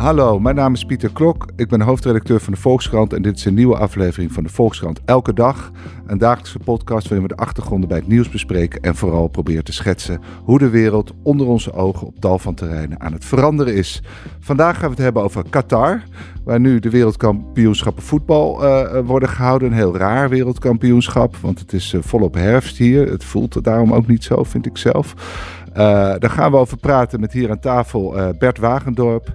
Hallo, mijn naam is Pieter Klok. Ik ben hoofdredacteur van de Volkskrant en dit is een nieuwe aflevering van de Volkskrant Elke Dag. Een dagelijkse podcast waarin we de achtergronden bij het nieuws bespreken en vooral proberen te schetsen hoe de wereld onder onze ogen op tal van terreinen aan het veranderen is. Vandaag gaan we het hebben over Qatar, waar nu de wereldkampioenschappen voetbal uh, worden gehouden. Een heel raar wereldkampioenschap, want het is uh, volop herfst hier. Het voelt daarom ook niet zo, vind ik zelf. Uh, daar gaan we over praten met hier aan tafel Bert Wagendorp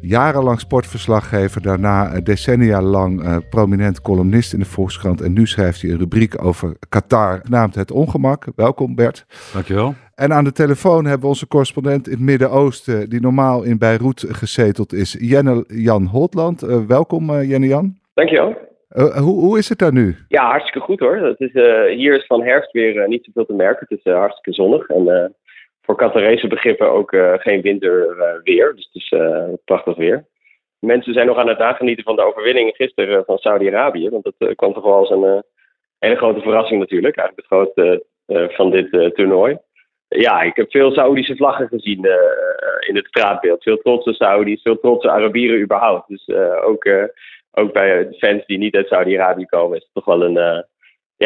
jarenlang sportverslaggever, daarna decennia lang uh, prominent columnist in de Volkskrant. En nu schrijft hij een rubriek over Qatar, genaamd Het Ongemak. Welkom Bert. Dankjewel. En aan de telefoon hebben we onze correspondent in het Midden-Oosten, die normaal in Beirut gezeteld is, Jenne Jan Holtland. Uh, welkom uh, Jenne Jan. Dankjewel. Uh, hoe, hoe is het daar nu? Ja, hartstikke goed hoor. Het is, hier is van herfst weer niet zoveel te merken. Het is hartstikke zonnig en voor Qatarese begrippen ook uh, geen winterweer. dus het is uh, prachtig weer. Mensen zijn nog aan het nagenieten van de overwinning gisteren van Saudi-Arabië. Want dat kwam toch wel als een hele grote verrassing natuurlijk. Eigenlijk het grootste van dit toernooi. Ja, ik heb veel Saoedische vlaggen gezien in het straatbeeld. Veel trotse Saudis, veel trotse Arabieren überhaupt. Dus ook, ook bij fans die niet uit Saudi-Arabië komen is het toch wel een,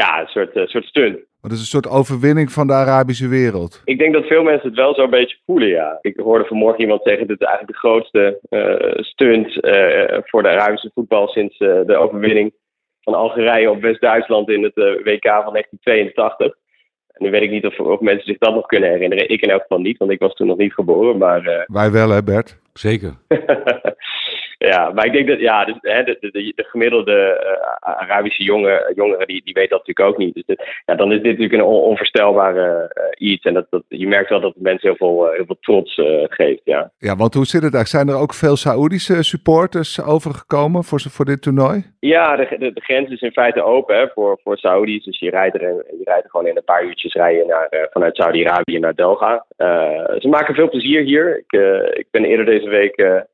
ja, een soort, soort stunt. Het is een soort overwinning van de Arabische wereld. Ik denk dat veel mensen het wel zo'n beetje voelen, ja. Ik hoorde vanmorgen iemand zeggen: dit is eigenlijk de grootste uh, stunt uh, voor de Arabische voetbal sinds uh, de overwinning van Algerije op West-Duitsland in het WK van 1982. En nu weet ik niet of, of, mensen zich dat nog kunnen herinneren. Ik in elk geval niet, want ik was toen nog niet geboren. Maar, Wij wel, hè, Bert? Zeker. Ja, maar ik denk dat ja, de, de, de, de gemiddelde uh, Arabische jongen, jongeren die, die weet dat natuurlijk ook niet. Dus ja, dan is dit natuurlijk een on, onvoorstelbare uh, iets. En dat, dat, je merkt wel dat het mensen heel veel, uh, heel veel trots geeft. Ja. ja, want hoe zit het eigenlijk? Zijn er ook veel Saoedische supporters overgekomen voor, voor dit toernooi? Ja, de, de, grens is in feite open hè, voor, voor Saoedi's. Dus je rijdt, er, je rijdt er gewoon in een paar uurtjes rijden naar, vanuit Saudi-Arabië naar Doha. ze maken veel plezier hier. Ik, ik ben eerder deze week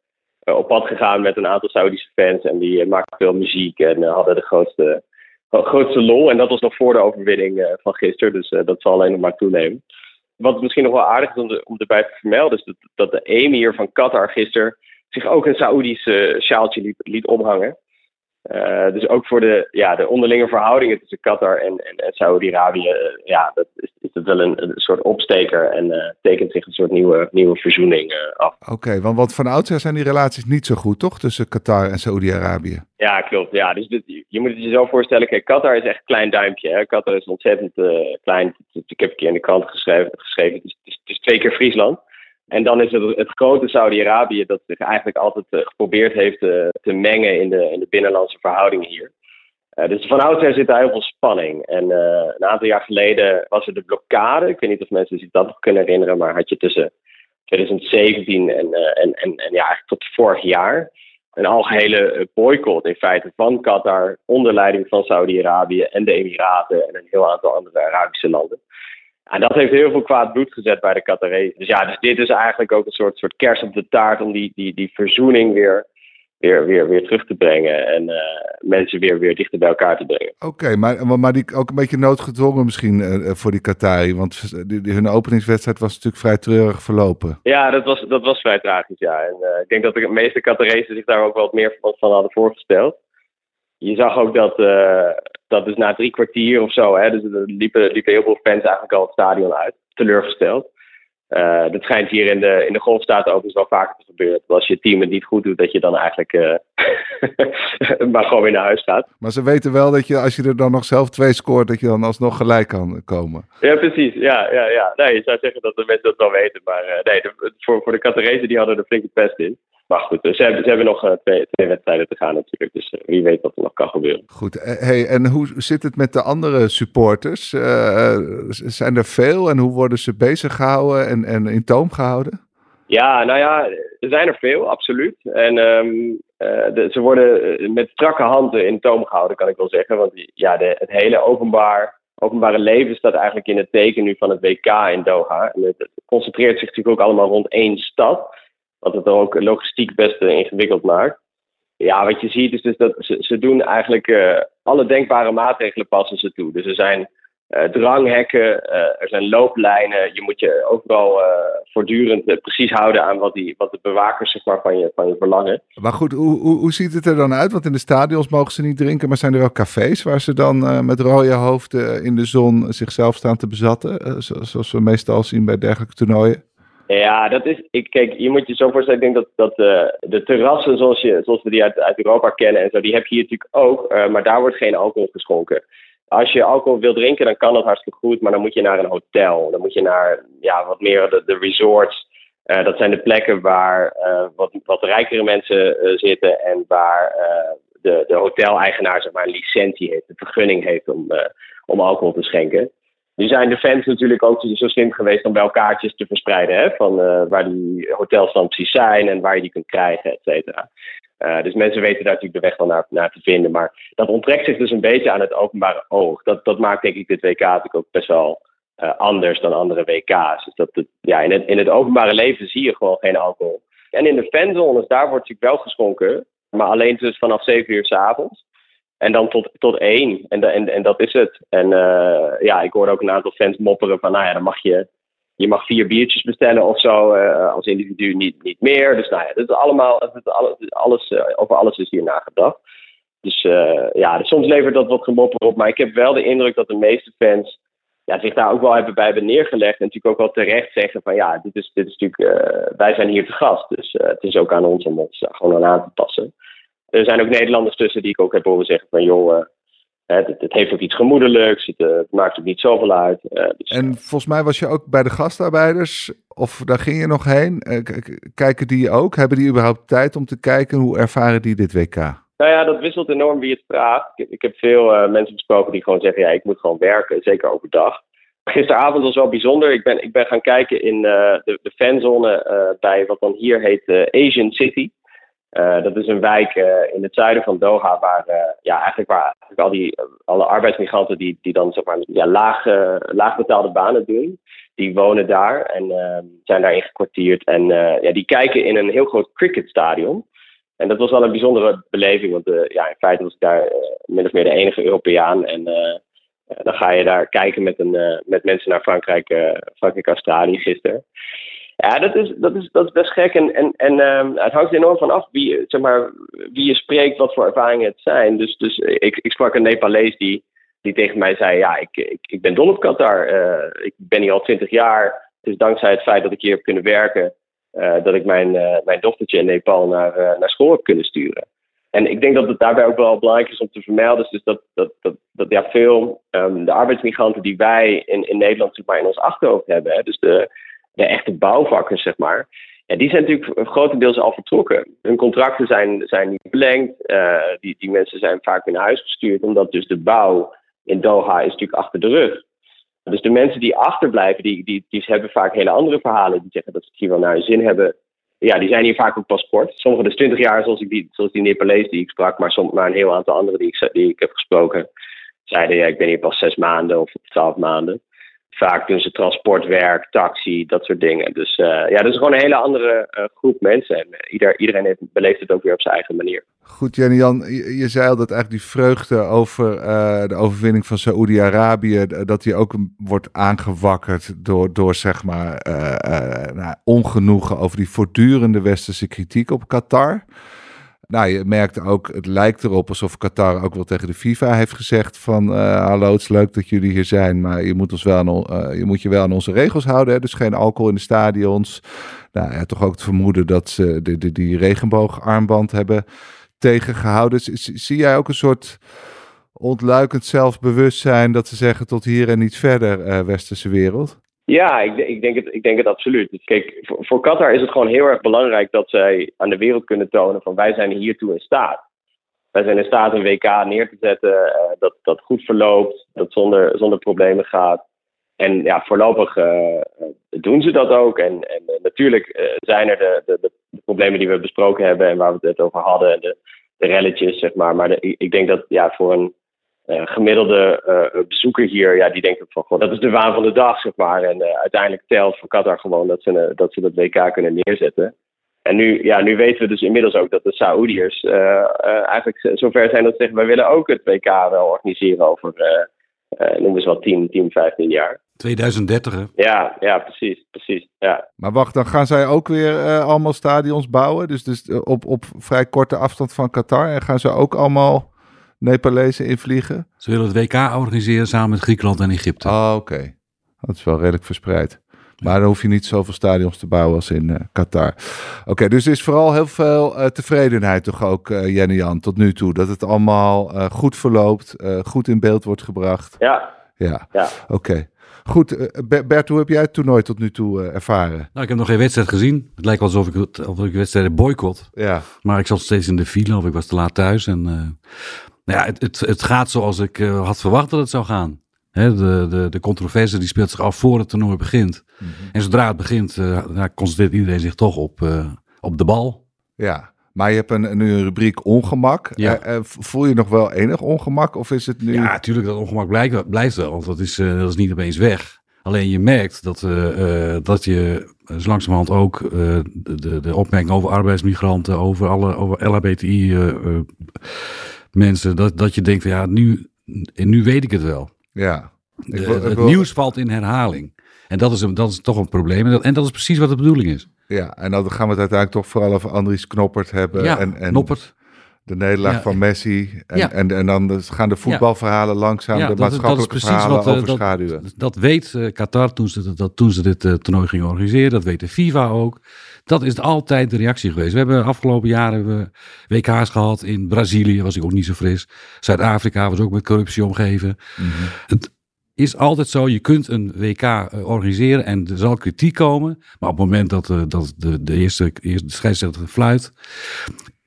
op pad gegaan met een aantal Saudische fans. En die maakten veel muziek en hadden de grootste, grootste lol. En dat was nog voor de overwinning van gisteren. Dus dat zal alleen nog maar toenemen. Wat misschien nog wel aardig is om, erbij te vermelden, is dat, dat de emir van Qatar gisteren zich ook een Saoedisch sjaaltje liet, liet omhangen. Uh, dus ook voor de, ja, de onderlinge verhoudingen tussen Qatar en, en, en Saudi-Arabië, uh, ja, dat is, is het wel een, een soort opsteker en uh, tekent zich een soort nieuwe, nieuwe verzoening af. Oké, okay, want, want van oudsher zijn die relaties niet zo goed, toch, tussen Qatar en Saudi-Arabië? Ja, klopt. Ja, dus dit, je moet het je zo voorstellen, kijk, Qatar is echt een klein duimpje. Hè? Qatar is ontzettend klein. Ik heb een keer in de krant geschreven, geschreven het, is, het is twee keer Friesland. En dan is het het grote Saudi-Arabië dat zich eigenlijk altijd uh, geprobeerd heeft uh, te mengen in de, in de binnenlandse verhoudingen hier. Uh, dus van oudsher zit daar heel veel spanning. En een aantal jaar geleden was er de blokkade. Ik weet niet of mensen zich dat nog kunnen herinneren, maar had je tussen 2017 en, en, en, en ja, eigenlijk tot vorig jaar een algehele boycott in feite van Qatar onder leiding van Saudi-Arabië en de Emiraten en een heel aantal andere Arabische landen. En dat heeft heel veel kwaad bloed gezet bij de Qatarezen. Dus ja, dus dit is eigenlijk ook een soort, soort kers op de taart om die, die, die verzoening weer, weer, weer, weer terug te brengen. En uh, mensen weer, weer dichter bij elkaar te brengen. Oké, okay, maar, maar die ook een beetje noodgedwongen misschien uh, voor die Qatari. Want die, die, hun openingswedstrijd was natuurlijk vrij treurig verlopen. Ja, dat was, dat was vrij tragisch, ja. En uh, ik denk dat de meeste Qatarezen zich daar ook wel wat meer van, van hadden voorgesteld. Je zag ook dat dat is na drie kwartier of zo. Hè, dus er liepen, liepen heel veel fans eigenlijk al het stadion uit. Teleurgesteld. Uh, dat schijnt hier in de, in de golfstaten overigens wel vaker te gebeuren. Als je team het niet goed doet, dat je dan eigenlijk uh, maar gewoon weer naar huis gaat. Maar ze weten wel dat je, als je er dan nog zelf twee scoort, dat je dan alsnog gelijk kan komen. Ja, precies. Ja, ja, ja. Nee, je zou zeggen dat de mensen dat wel weten. Maar uh, nee, de, voor, voor de Qatarese die hadden er flinke pest in. Maar goed, ze hebben, ze hebben nog uh, twee, twee, wedstrijden te gaan natuurlijk. Dus uh, wie weet wat er nog kan gebeuren. Goed. Hey, en hoe zit het met de andere supporters? Uh, zijn er veel en hoe worden ze bezig gehouden en, en in toom gehouden? Ja, nou ja, er zijn er veel, absoluut. En um, de, ze worden met strakke handen in toom gehouden, kan ik wel zeggen. Want ja, de, het hele openbaar openbare leven staat eigenlijk in het teken nu van het WK in Doha. En het, concentreert zich natuurlijk ook allemaal rond één stad. Wat het ook logistiek best ingewikkeld maakt. Ja, wat je ziet is dus dat ze, ze doen eigenlijk alle denkbare maatregelen passen ze toe. Dus er zijn uh, dranghekken, er zijn looplijnen. Je moet je overal voortdurend precies houden aan wat, die, wat de bewakers zeg maar, van, je, van je verlangen. Maar goed, hoe, hoe, hoe ziet het er dan uit? Want in de stadions mogen ze niet drinken, maar zijn er ook cafés waar ze dan met rode hoofden in de zon zichzelf staan te bezatten? zoals we meestal zien bij dergelijke toernooien? Ja, dat is. Ik, kijk, je moet je zo voorstellen. Ik denk dat, dat de terrassen zoals, je, zoals we die uit, uit Europa kennen en zo, die heb je hier natuurlijk ook. maar daar wordt geen alcohol geschonken als je alcohol wil drinken, dan kan dat hartstikke goed. Maar dan moet je naar een hotel. Dan moet je naar ja, wat meer de, resorts. Uh, dat zijn de plekken waar wat, wat rijkere mensen zitten. En waar de, de hoteleigenaar zeg maar, een licentie heeft, een vergunning heeft om, om alcohol te schenken. Nu zijn de fans natuurlijk ook zo slim geweest om wel kaartjes te verspreiden. Hè, van waar die hotels precies zijn en waar je die kunt krijgen, et cetera. Uh, dus mensen weten daar natuurlijk de weg wel naar, naar, te vinden. Maar dat onttrekt zich dus een beetje aan het openbare oog. Dat, dat maakt denk ik dit WK natuurlijk ook best wel uh, anders dan andere WK's. Dus dat ja, in, het, in het openbare leven zie je gewoon geen alcohol. En in de fanzones, daar wordt natuurlijk wel geschonken. Maar alleen dus vanaf 7 uur s avonds. En dan tot, tot 1. En, en, en dat is het. En uh, ja, ik hoor ook een aantal fans mopperen van, nou ja, dan mag je je mag vier biertjes bestellen of zo uh, als individu niet, niet meer. Dus nou ja, dat is allemaal, dat alles, alles uh, over alles is hier nagedacht. Dus ja, dus soms levert dat wat gemopper op. Maar ik heb wel de indruk dat de meeste fans ja, zich daar ook wel hebben bij hebben neergelegd. En natuurlijk ook wel terecht zeggen van ja, dit is, dit is natuurlijk, wij zijn hier te gast. Dus het is ook aan ons om ons gewoon aan te passen. Er zijn ook Nederlanders tussen die ik ook heb horen zeggen van joh, het, het, heeft ook iets gemoedelijks, het, uh, het maakt ook niet zoveel uit. Uh, dus, en volgens mij was je ook bij de gastarbeiders, of daar ging je nog heen. Kijken die ook? Hebben die überhaupt tijd om te kijken? Hoe ervaren die dit WK? Nou ja, dat wisselt enorm wie het vraagt. Ik, ik heb veel mensen gesproken die gewoon zeggen: ja, ik moet gewoon werken, zeker overdag. Gisteravond was wel bijzonder. Ik ben, ik ben gaan kijken in de, de fanzone bij wat dan hier heet Asian City. Uh, dat is een wijk uh, in het zuiden van Doha, waar, uh, ja, eigenlijk waar al die, alle arbeidsmigranten die, die dan zeg maar, ja, laag, laag betaalde banen doen, die wonen daar en ehm, zijn daarin gekwartierd. En ja, die kijken in een heel groot cricketstadion. En dat was wel een bijzondere beleving, want ja, in feite was ik daar min of meer de enige Europeaan. En dan ga je daar kijken met, een, met mensen naar Frankrijk, Frankrijk-Australië gisteren. Ja, dat is, dat is, dat is best gek. En, en, en uh, het hangt enorm van af wie, zeg maar, wie je spreekt, wat voor ervaringen het zijn. Dus, dus ik, ik sprak een Nepalees die, die tegen mij zei: Ja, ik, ik, ik ben dol op Qatar. Uh, ik ben hier al twintig jaar. Het is dankzij het feit dat ik hier heb kunnen werken, uh, dat ik mijn, uh, mijn dochtertje in Nepal naar, naar school heb kunnen sturen. En ik denk dat het daarbij ook wel belangrijk is om te vermelden, dus dat, dat, dat, dat ja, veel um, de arbeidsmigranten die wij in, in Nederland zeg maar, in ons achterhoofd hebben, hè, dus de, de echte bouwvakkers, zeg maar. Ja, die zijn natuurlijk grotendeels al vertrokken. Hun contracten zijn, zijn niet verlengd. Uh, die, die mensen zijn vaak weer naar huis gestuurd, omdat dus de bouw in Doha is natuurlijk achter de rug. Dus de mensen die achterblijven, die, die, die hebben vaak hele andere verhalen. Die zeggen dat ze het hier wel naar hun zin hebben. Ja, die zijn hier vaak ook pas kort. Sommigen dus 20 jaar, zoals, ik die, zoals die Nepalees die ik sprak, maar, som, maar een heel aantal anderen die ik, die ik heb gesproken, zeiden ja, ik ben hier pas zes maanden of twaalf maanden vaak ze transportwerk, taxi, dat soort dingen. Dus uh, ja, dat is gewoon een hele andere uh, groep mensen. En uh, ieder, iedereen heeft, beleeft het ook weer op zijn eigen manier. Goed, Jenny Jan, je, je, zei al dat eigenlijk die vreugde over de overwinning van Saoedi-Arabië, dat die ook wordt aangewakkerd door, door zeg maar nou, ongenoegen over die voortdurende westerse kritiek op Qatar. Nou, je merkt ook, het lijkt erop alsof Qatar ook wel tegen de FIFA heeft gezegd van... Uh, hallo, het is leuk dat jullie hier zijn, maar je moet, ons wel uh, je, moet je wel aan onze regels houden. Hè? Dus geen alcohol in de stadions. Nou, ja, toch ook het vermoeden dat ze de, die regenboogarmband hebben tegengehouden. zie jij ook een soort ontluikend zelfbewustzijn dat ze zeggen tot hier en niet verder, uh, westerse wereld? Ja, ik, ik, denk het, ik denk het absoluut. Dus kijk, voor, Qatar is het gewoon heel erg belangrijk dat zij aan de wereld kunnen tonen van wij zijn hiertoe in staat. Wij zijn in staat een WK neer te zetten uh, dat, dat goed verloopt, dat zonder, zonder problemen gaat. En ja, voorlopig uh, doen ze dat ook. En, en natuurlijk zijn er de, de, de, problemen die we besproken hebben en waar we het over hadden, de, de relletjes, zeg maar. Maar ik denk dat ja, voor een gemiddelde bezoeker hier, ja, die denkt ook van, goh, dat is de waan van de dag, zeg maar. En uiteindelijk telt voor Qatar gewoon dat ze, dat ze dat WK kunnen neerzetten. En nu, ja, nu weten we dus inmiddels ook dat de Saoediërs eigenlijk zover zijn dat ze zeggen, wij willen ook het WK wel organiseren over, noem eens wat, 10, 10, 15 jaar. 2030 hè? Ja, ja, precies, precies. Ja. Maar wacht, dan gaan zij ook weer uh, allemaal stadions bouwen? Dus, dus op, op vrij korte afstand van Qatar. En gaan ze ook allemaal Nepalezen invliegen? Ze willen het WK organiseren samen met Griekenland en Egypte. Oh, oké. Dat is wel redelijk verspreid. Maar dan hoef je niet zoveel stadions te bouwen als in uh, Qatar. Oké, dus er is vooral heel veel uh, tevredenheid toch ook, uh, Jenny Jan, tot nu toe. Dat het allemaal goed verloopt, goed in beeld wordt gebracht. Ja. Ja, ja. oké. Goed, Bert, hoe heb jij het toernooi tot nu toe ervaren? Nou, ik heb nog geen wedstrijd gezien. Het lijkt wel alsof ik, alsof ik wedstrijden boycott. Ja. Maar ik zat steeds in de file of ik was te laat thuis. En nou ja, het, het, het gaat zoals ik had verwacht dat het zou gaan. De, de, de controverse die speelt zich af voor het toernooi begint. Mm -hmm. En zodra het begint, uh, concentreert iedereen zich toch op, uh, op de bal. Ja, maar je hebt een, nu een rubriek ongemak. Ja. Uh, voel je nog wel enig ongemak? Of is het nu... Ja, natuurlijk, dat ongemak blijft, blijft wel. Want dat is, dat is niet opeens weg. Alleen je merkt dat, dat je zo langzamerhand ook de, de, de opmerking over arbeidsmigranten, over alle over LHBTI mensen, dat, dat je denkt, ja, nu, nu weet ik het wel. Ja. Het nieuws valt in herhaling. En dat is, een, dat is toch een probleem. En dat, en dat is precies wat de bedoeling is. Ja, en dan gaan we het uiteindelijk toch vooral over Andries Knoppert hebben. Ja, en, en Knoppert. De nederlaag Ja. van Messi. En, Ja. en, en dan gaan de voetbalverhalen langzaam de maatschappelijke verhalen eh, dat, overschaduwen. dat weet eh, Qatar toen ze, dat, toen ze dit eh, toernooi gingen organiseren. Dat weet de FIFA ook. Dat is altijd de reactie geweest. We hebben afgelopen jaren we WK's gehad. In Brazilië was ik ook niet zo fris. Zuid-Afrika was ook met corruptie omgeven. Mhm. Het is altijd zo, je kunt een WK eh, organiseren en er zal kritiek komen. Maar op het moment dat, eh, dat de, de eerste, eerste de scheidsrechter fluit,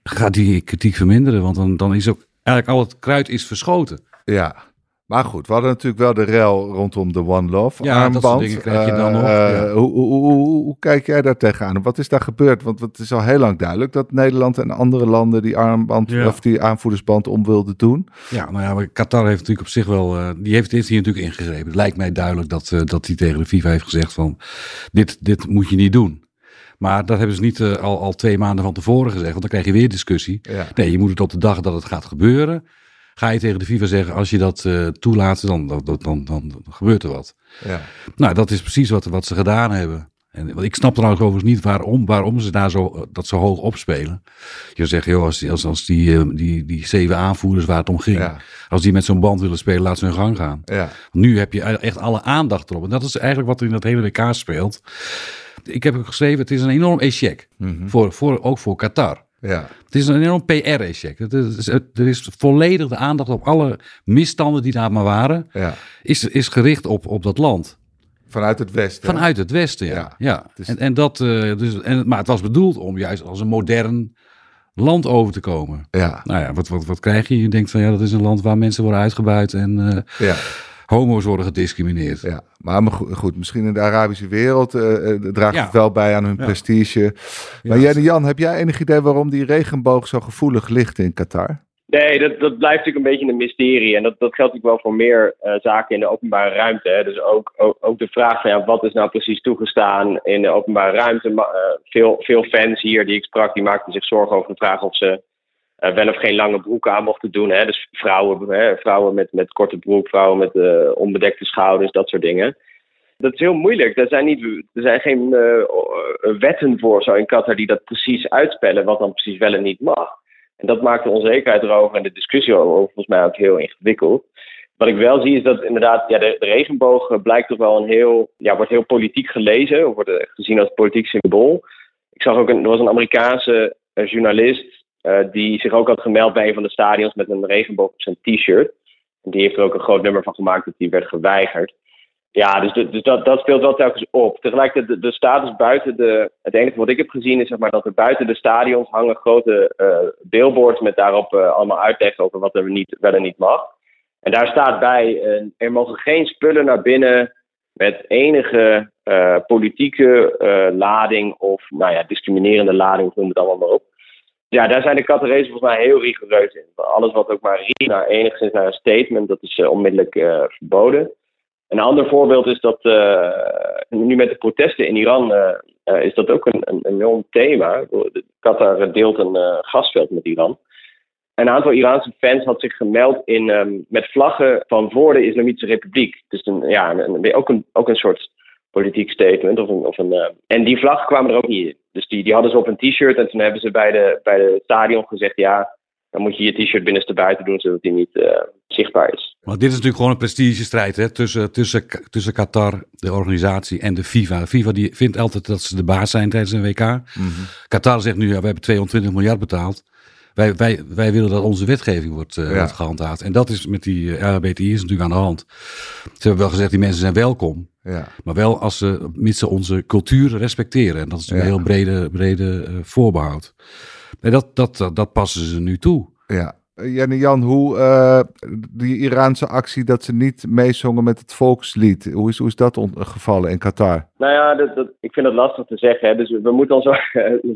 gaat die kritiek verminderen. Want dan, dan is ook eigenlijk al het kruid is verschoten. Ja. Maar goed, we hadden natuurlijk wel de rel rondom de One Love Ja, dat armband. dingen krijg je dan nog, eh, ja. hoe, hoe, hoe, kijk jij daar tegenaan? Wat is daar gebeurd? Want het is al heel lang duidelijk dat Nederland en andere landen die armband Ja. of die aanvoerdersband om wilden doen. Ja, nou ja, maar Qatar heeft natuurlijk op zich wel, eh, die heeft, heeft hier natuurlijk ingegrepen. Het lijkt mij duidelijk dat, eh, dat hij tegen de FIFA heeft gezegd van, dit, dit moet je niet doen. Maar dat hebben ze niet al, al twee maanden van tevoren gezegd, want dan krijg je weer discussie. Nee, je moet het op de dag dat het gaat gebeuren, ga je tegen de FIFA zeggen, als je dat eh, toelaat, dan, dan, dan, dan, dan gebeurt er wat. Ja. Nou, dat is precies wat, wat ze gedaan hebben. En want ik snap trouwens overigens niet waarom, waarom ze daar zo, eh, dat zo hoog opspelen. Je zegt, joh, als, die- als, als die, eh, die, die zeven aanvoerders waar het om ging, Ja. als die met zo'n band willen spelen, laat ze hun gang gaan. Ja. Nu heb je echt alle aandacht erop. En dat is eigenlijk wat er in dat hele WK speelt. Ik heb ook geschreven, het is een enorm échec. Mhm. voor, voor, ook voor Qatar. Ja. Het is een enorm is- Er is volledig de aandacht op alle misstanden die daar maar waren. Ja. Is, is gericht op, op dat land. Vanuit het Westen. Vanuit het Westen, ja. Ja, ja. het is- En, en dat, eh, dus, en, maar het was bedoeld om juist als een modern land over te komen. Ja. Nou ja, wat, wat, wat krijg je? Je denkt van ja, dat is een land waar mensen worden uitgebuit en eh, Ja. Homo's worden gediscrimineerd. Ja, maar, goed, misschien in de Arabische wereld eh, eh, draagt Ja. het wel bij aan hun Ja. prestige. Maar Ja. Jenny Jan, heb jij enig idee waarom die regenboog zo gevoelig ligt in Qatar? Nee, dat, dat blijft natuurlijk een beetje een mysterie. En dat, dat geldt natuurlijk wel voor meer eh, zaken in de openbare ruimte. Hè. Dus ook, ook, ook de vraag van ja, wat is nou precies toegestaan in de openbare ruimte. Eh, veel, veel fans hier die ik sprak, die maakten zich zorgen over de vraag of ze wel of geen lange broeken aan mochten doen. Hè. Dus vrouwen, hè, vrouwen met, met korte broek, vrouwen met eh, onbedekte schouders, dat soort dingen. Dat is heel moeilijk. Er zijn, niet, er zijn geen eh, eh, wetten voor zo in Qatar die dat precies uitspellen, wat dan precies wel en niet mag. En dat maakt de onzekerheid erover en de discussie over volgens mij ook heel ingewikkeld. Wat ik wel zie is dat inderdaad ja, de, regenboog eh, blijkt toch wel een heel, ja, wordt heel politiek gelezen, wordt gezien als politiek symbool. Ik zag ook, een, was een Amerikaanse eh, journalist eh, die zich ook had gemeld bij een van de stadions met een regenboog op zijn t-shirt. Die heeft er ook een groot nummer van gemaakt dat die werd geweigerd. Ja, dus, de- dus dat, dat speelt wel telkens op. Tegelijkertijd, de, status buiten de. Het enige wat ik heb gezien is zeg maar, dat er buiten de stadions hangen grote eh billboards met daarop eh, allemaal uitleg over wat er niet, wel en niet mag. En daar staat bij: eh, er mogen geen spullen naar binnen met enige eh, politieke eh, lading of nou ja, discriminerende lading, noem het allemaal maar op. Ja, daar zijn de Qatarese volgens mij heel rigoureus in. Alles wat ook maar riekt naar enigszins naar een statement, dat is onmiddellijk verboden. Een ander voorbeeld is dat nu met de protesten in Iran is dat ook een, een thema. Qatar deelt een gasveld met Iran. Een aantal Iraanse fans had zich gemeld in, ehm, met vlaggen van voor de Islamitische Republiek. Dus een, ja, een, ook, een, ook een soort politiek statement. Of of een, en die vlaggen kwamen er ook niet in. Dus die, die hadden ze op een t-shirt. En toen hebben ze bij de, bij de stadion gezegd: ja, dan moet je je t-shirt binnenste buiten doen, zodat die niet uh, zichtbaar is. Maar dit is natuurlijk gewoon een prestigestrijd hè? Tussen, tussen, tussen Qatar, de organisatie, en de FIFA. De FIFA die vindt altijd dat ze de baas zijn tijdens een WK. Mm Qatar zegt nu: ja, we hebben 220 miljard betaald. Wij, wij, wij willen dat onze wetgeving wordt, uh, gehandhaafd. En dat is met die uh, LHBTI is natuurlijk aan de hand. Ze hebben wel gezegd, die mensen zijn welkom. Ja. Maar wel als ze, mits ze onze cultuur respecteren. En dat is natuurlijk een heel brede, brede uh, voorbehoud. En dat, dat, dat passen ze nu toe. Ja, Jan, Jan, hoe uh, die Iraanse actie dat ze niet meezongen met het volkslied, hoe is, hoe is dat gevallen in Qatar? Nou ja, dat, dat, ik vind het lastig te zeggen. Hè. Dus we moeten ons,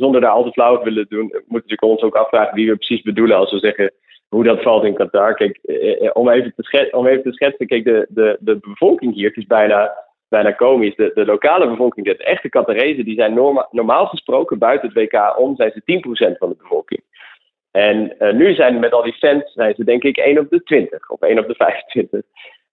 zonder daar al te flauw willen doen, moeten natuurlijk ons ook afvragen wie we precies bedoelen als we zeggen hoe dat valt in Qatar. Kijk, eh, eh, om even te, schetsen, om even te schetsen, kijk, de, de, de bevolking hier, is bijna, bijna komisch. De, de lokale bevolking, de echte Qatarezen, die zijn norma, normaal gesproken buiten het WK om, zijn ze 10% van de bevolking. En uh, nu zijn met al die fans, zijn ze denk ik 1 op de 20 of 1 op de 25.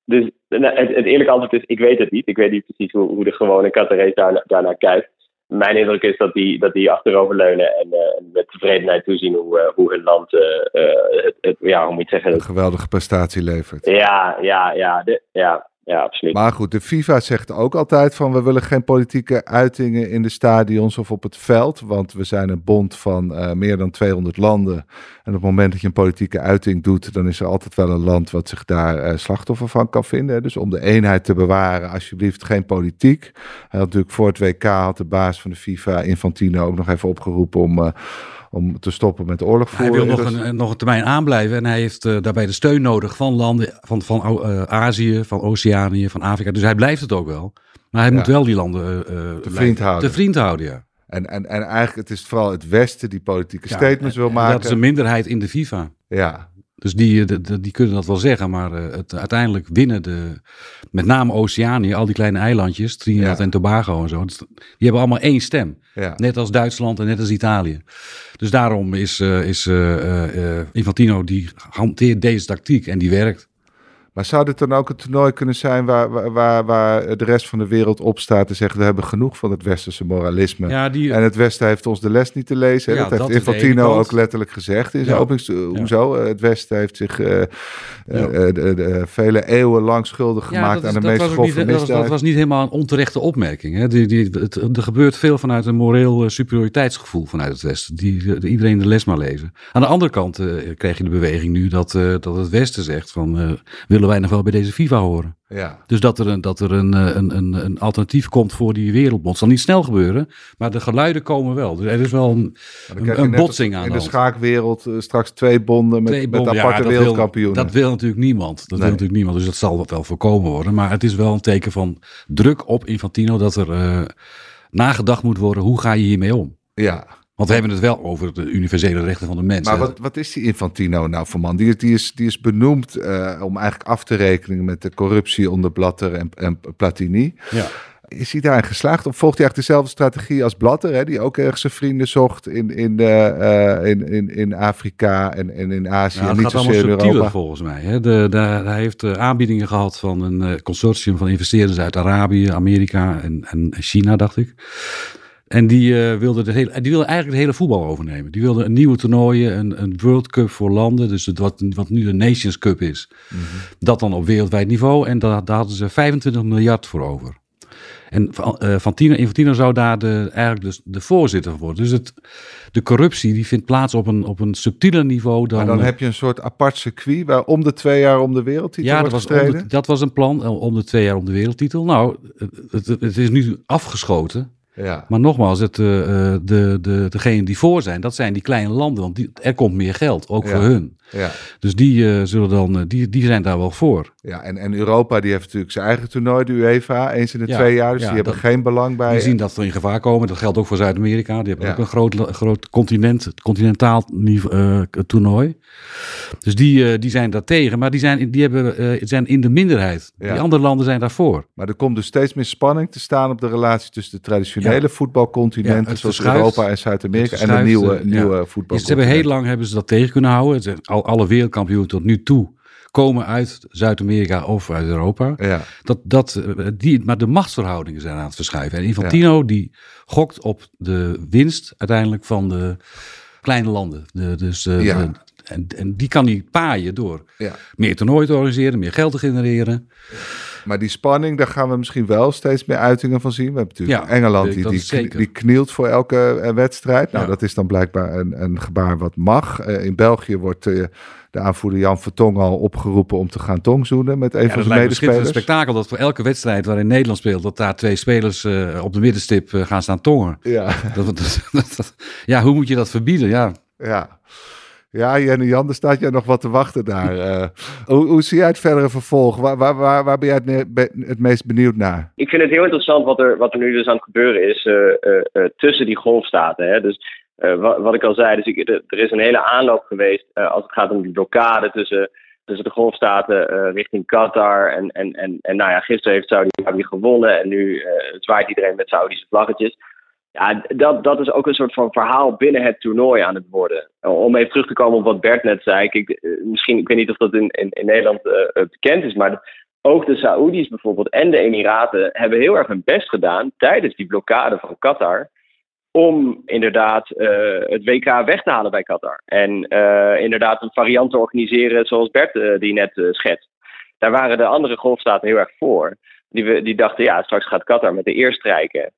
Dus nou, het, het, eerlijke antwoord is, ik weet het niet. Ik weet niet precies hoe, hoe de gewone Qatarese daar, daarnaar kijkt. Mijn indruk is dat die, dat die achteroverleunen en uh, met tevredenheid toezien hoe, uh, hoe hun land, het, het, ja, hoe moet je zeggen... Een geweldige prestatie levert. Ja, ja, ja, de, ja ja, absoluut. Maar goed, de FIFA zegt ook altijd van we willen geen politieke uitingen in de stadions of op het veld. Want we zijn een bond van uh, meer dan 200 landen. En op het moment dat je een politieke uiting doet, dan is er altijd wel een land wat zich daar uh, slachtoffer van kan vinden. Dus om de eenheid te bewaren, alsjeblieft geen politiek. Hij had natuurlijk voor het WK had de baas van de FIFA, Infantino, ook nog even opgeroepen om... Uh, om te stoppen met oorlog voeren. Hij wil nog een, nog een termijn aanblijven en hij heeft uh, daarbij de steun nodig van landen van, van uh, Azië, van Oceanië, van Afrika. Dus hij blijft het ook wel. Maar hij ja. moet wel die landen uh, te vriend houden. Te vriend houden, ja. En, en, en eigenlijk het is vooral het Westen die politieke ja, statements wil maken. Dat is een minderheid in de FIFA. Ja, dus die, die, die, kunnen dat wel zeggen, maar het, uiteindelijk winnen de, met name Oceanië, al die kleine eilandjes, Trinidad ja. en Tobago en zo, die hebben allemaal één stem. Ja. Net als Duitsland en net als Italië. Dus daarom is, uh, is uh, uh, Infantino, die hanteert deze tactiek en die werkt. Maar zou dit dan ook een toernooi kunnen zijn waar, waar, waar de rest van de wereld op staat en zegt we hebben genoeg van het westerse moralisme. Ja, die, en het Westen heeft ons de les niet te lezen. Ja, dat heeft Infantino ook letterlijk gezegd in zijn openings. Hoezo? Het Westen heeft zich uh, uh, uh, vele eeuwen lang schuldig gemaakt aan de meest grove niet, dat was, dat was, niet helemaal een onterechte opmerking. Hè? Die, die, het, er gebeurt veel vanuit een moreel superioriteitsgevoel vanuit het Westen. Die, die, iedereen de les maar lezen. Aan de andere kant krijg je de beweging nu dat, dat het Westen zegt van willen wij nog wel bij deze FIFA horen. Ja. Dus dat er, een, dat er een, een, een, een alternatief komt voor die wereldbond. Het zal niet snel gebeuren, maar de geluiden komen wel. Dus er is wel een, een, een botsing aan. In de, schaakwereld uh, straks twee bonden met, twee bonden, met aparte ja, wereldkampioenen. Wil, dat wil natuurlijk niemand. Dat nee. wil natuurlijk niemand. Dus dat zal wel voorkomen worden. Maar het is wel een teken van druk op Infantino dat er uh, nagedacht moet worden. Hoe ga je hiermee om? Ja, want we hebben het wel over de universele rechten van de mens. Maar wat, wat is die Infantino nou voor man? Die, die, is, die is benoemd uh, om eigenlijk af te rekenen met de corruptie onder Blatter en, en Platini. Ja. Is hij daarin geslaagd? Of volgt hij eigenlijk dezelfde strategie als Blatter, hè, die ook ergens zijn vrienden zocht in, in, uh, in, in, in Afrika en, en in Azië, ja, en niet zozeer in Europa? volgens mij. Hè. De, de, hij heeft aanbiedingen gehad van een consortium van investeerders uit Arabië, Amerika en, en China, dacht ik. En die, uh, wilde de hele, die wilde eigenlijk het hele voetbal overnemen. Die wilde een nieuwe toernooien, een, een World Cup voor landen. Dus het, wat, wat nu de Nations Cup is. Mm -hmm. Dat dan op wereldwijd niveau. En daar, daar hadden ze 25 miljard voor over. En uh, Fantino, Infantino zou daar de, eigenlijk dus de voorzitter voor worden. Dus het, de corruptie die vindt plaats op een, op een subtieler niveau. Dan, maar dan heb je een soort apart circuit waar om de twee jaar om de wereldtitel ja, wordt dat was, de, dat was een plan, om de twee jaar om de wereldtitel. Nou, het, het is nu afgeschoten. Ja. Maar nogmaals, het, uh, de, de, degenen die voor zijn, dat zijn die kleine landen. Want die, er komt meer geld, ook Ja. voor hun. Ja. Dus die, uh, zullen dan, die, die zijn daar wel voor. Ja, en, en Europa die heeft natuurlijk zijn eigen toernooi, de UEFA, eens in de Ja, twee jaar. Dus ja, die hebben dat- geen belang bij. Die zien dat er in gevaar komen. Dat geldt ook voor Zuid-Amerika. Die hebben Ja. ook een groot, groot continent, continentaal niveau, eh, toernooi. Dus die, eh, die zijn daar tegen. Maar die zijn, in- die hebben, eh, zijn in de minderheid. Die andere landen zijn daarvoor. Maar er komt dus steeds meer spanning te staan op de relatie tussen de traditionele voetbalcontinenten, zoals. Europa en Zuid-Amerika, en de nieuwe, nieuwe ja. voetbal. Ze hebben heel lang hebben ze dat tegen kunnen houden. Ze- Al, alle wereldkampioenen tot nu toe komen uit Zuid-Amerika of uit Europa. Ja, Dat, dat, eh, die, maar de machtsverhoudingen zijn aan het verschuiven. En Infantino die gokt op de winst uiteindelijk van de kleine landen. De, dus, eh, Ja. de- en, en die kan hij paaien door ja. meer toernooien te organiseren, meer geld te genereren. Maar die spanning, daar gaan we misschien wel steeds meer uitingen van zien. We hebben natuurlijk Ja, Engeland, die, die, die knielt voor elke eh, wedstrijd. Nou, Ja. dat is dan blijkbaar een, een gebaar wat mag. In België wordt de aanvoerder Jan Vertongen al opgeroepen om te gaan tongzoenen met een Ja, van zijn lijkt me schitterend medespelers. spektakel dat voor elke wedstrijd waarin Nederland speelt, dat daar twee spelers eh, op de middenstip eh, gaan staan tongen. Ja, Dat, dat, dat- dat- ja, hoe moet je dat verbieden? Ja, ja. Ja, Jenny Jan, er staat jij nog wat te wachten daar. Eh, hoe, hoe zie jij het verdere vervolg? Waar, waar, waar, waar ben jij het, be- het meest benieuwd naar? Ik vind het heel interessant wat er, wat er nu dus aan het gebeuren is eh, eh, eh, tussen die golfstaten. Hè? Dus wat, wat ik al zei, dus er is een hele aanloop geweest eh, als het gaat om die blokkade tussen, tussen de golfstaten eh, richting Qatar. En, en, en, en nou ja, gisteren heeft Saudi-Arabië gewonnen en nu eh, zwaait iedereen met Saudische vlaggetjes. Ja, dat, dat is ook een soort van verhaal binnen het toernooi aan het worden. Om even terug te komen op wat Bert net zei. Eh, misschien, ik weet niet of dat in, in, Nederland eh, eh, bekend is, maar ook de Saoedi's bijvoorbeeld en de Emiraten hebben heel erg hun best gedaan tijdens die blokkade van Qatar. Om inderdaad eh, het WK weg te halen bij Qatar. En eh, inderdaad een variant te organiseren zoals Bert eh, die net schetst. Daar waren de andere golfstaten heel erg voor. Die, die dachten, ja, straks gaat Qatar met de eer strijken.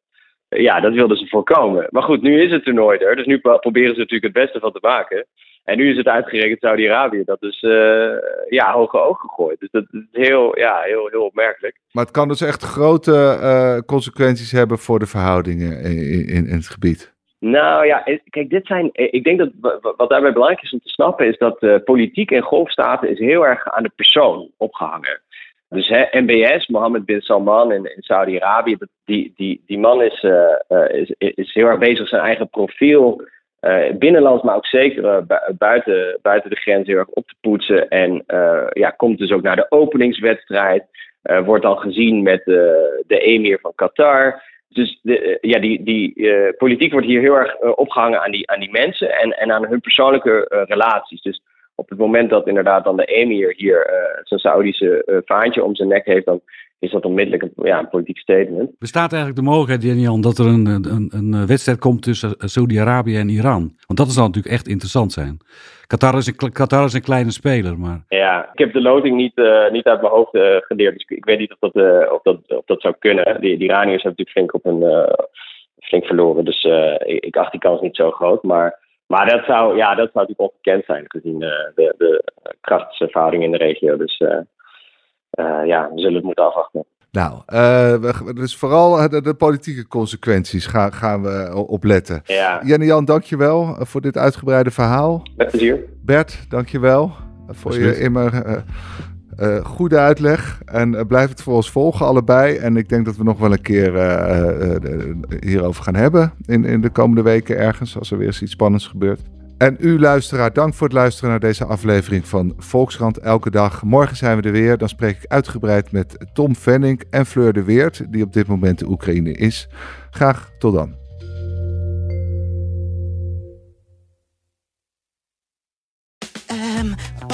Ja, dat wilden ze voorkomen. Maar goed, nu is het toernooi er. Dus nu pro- proberen ze natuurlijk het beste van te maken. En nu is het uitgerekend Saudi-Arabië. Dat is eh, ja, hoge oog gegooid. Dus dat is heel, ja, heel, heel opmerkelijk. Maar het kan dus echt grote eh, consequenties hebben voor de verhoudingen in, in, in het gebied. Nou ja, eh, kijk, dit zijn. Ik denk dat wa- wa- wat daarbij belangrijk is om te snappen, is dat eh, politiek in golfstaten is heel erg aan de persoon opgehangen. Dus hè, MBS, Mohammed bin Salman in, in Saudi-Arabië, die, die, die man is, is, is heel erg bezig zijn eigen profiel. Eh, binnenlands, maar ook zeker eh, bu- buiten, buiten de grens heel erg op te poetsen. En eh, ja, komt dus ook naar de openingswedstrijd. wordt dan gezien met de emir van Qatar. Dus de, ja, die, die politiek wordt hier heel erg eh, opgehangen aan die, aan die mensen en, en aan hun persoonlijke relaties. Dus op het moment dat inderdaad dan de emir hier zijn Saoedische eh, vaantje om zijn nek heeft, dan is dat onmiddellijk een, ja, een politiek statement. Bestaat eigenlijk de mogelijkheid, Jenny-Jan, dat er een, een, een wedstrijd komt tussen Saudi-Arabië en Iran? Want dat zou natuurlijk echt interessant zijn. Qatar is een, Qatar is een kleine speler, maar Ja, ik heb de loting niet, eh, niet uit mijn hoofd eh, geleerd, dus ik, ik weet niet of dat, eh, of dat, of dat zou kunnen. Die, die Iraniërs hebben natuurlijk flink, op een, eh, flink verloren, dus eh, ik, ik acht die kans niet zo groot. Maar, maar dat, zou, ja, dat zou natuurlijk ongekend zijn gezien eh, de, de krachtsverhouding in de regio. Dus eh, eh, ja, we zullen het moeten afwachten. Nou, eh, we- dus vooral de, de politieke consequenties gaan, gaan we opletten. Ja, Jenny Jan, dankjewel voor dit uitgebreide verhaal. met plezier. Bert, dankjewel voor je immer eh, eh, goede uitleg. En eh, blijf het voor ons volgen, allebei. En ik denk dat we nog wel een keer eh, hierover gaan hebben in, in de komende weken ergens, als er weer eens iets spannends gebeurt. En u luisteraar, dank voor het luisteren naar deze aflevering van Volkskrant Elke Dag. Morgen zijn we er weer. Dan spreek ik uitgebreid met Tom Venning en Fleur de Weert, die op dit moment de Oekraïne is. Graag tot dan.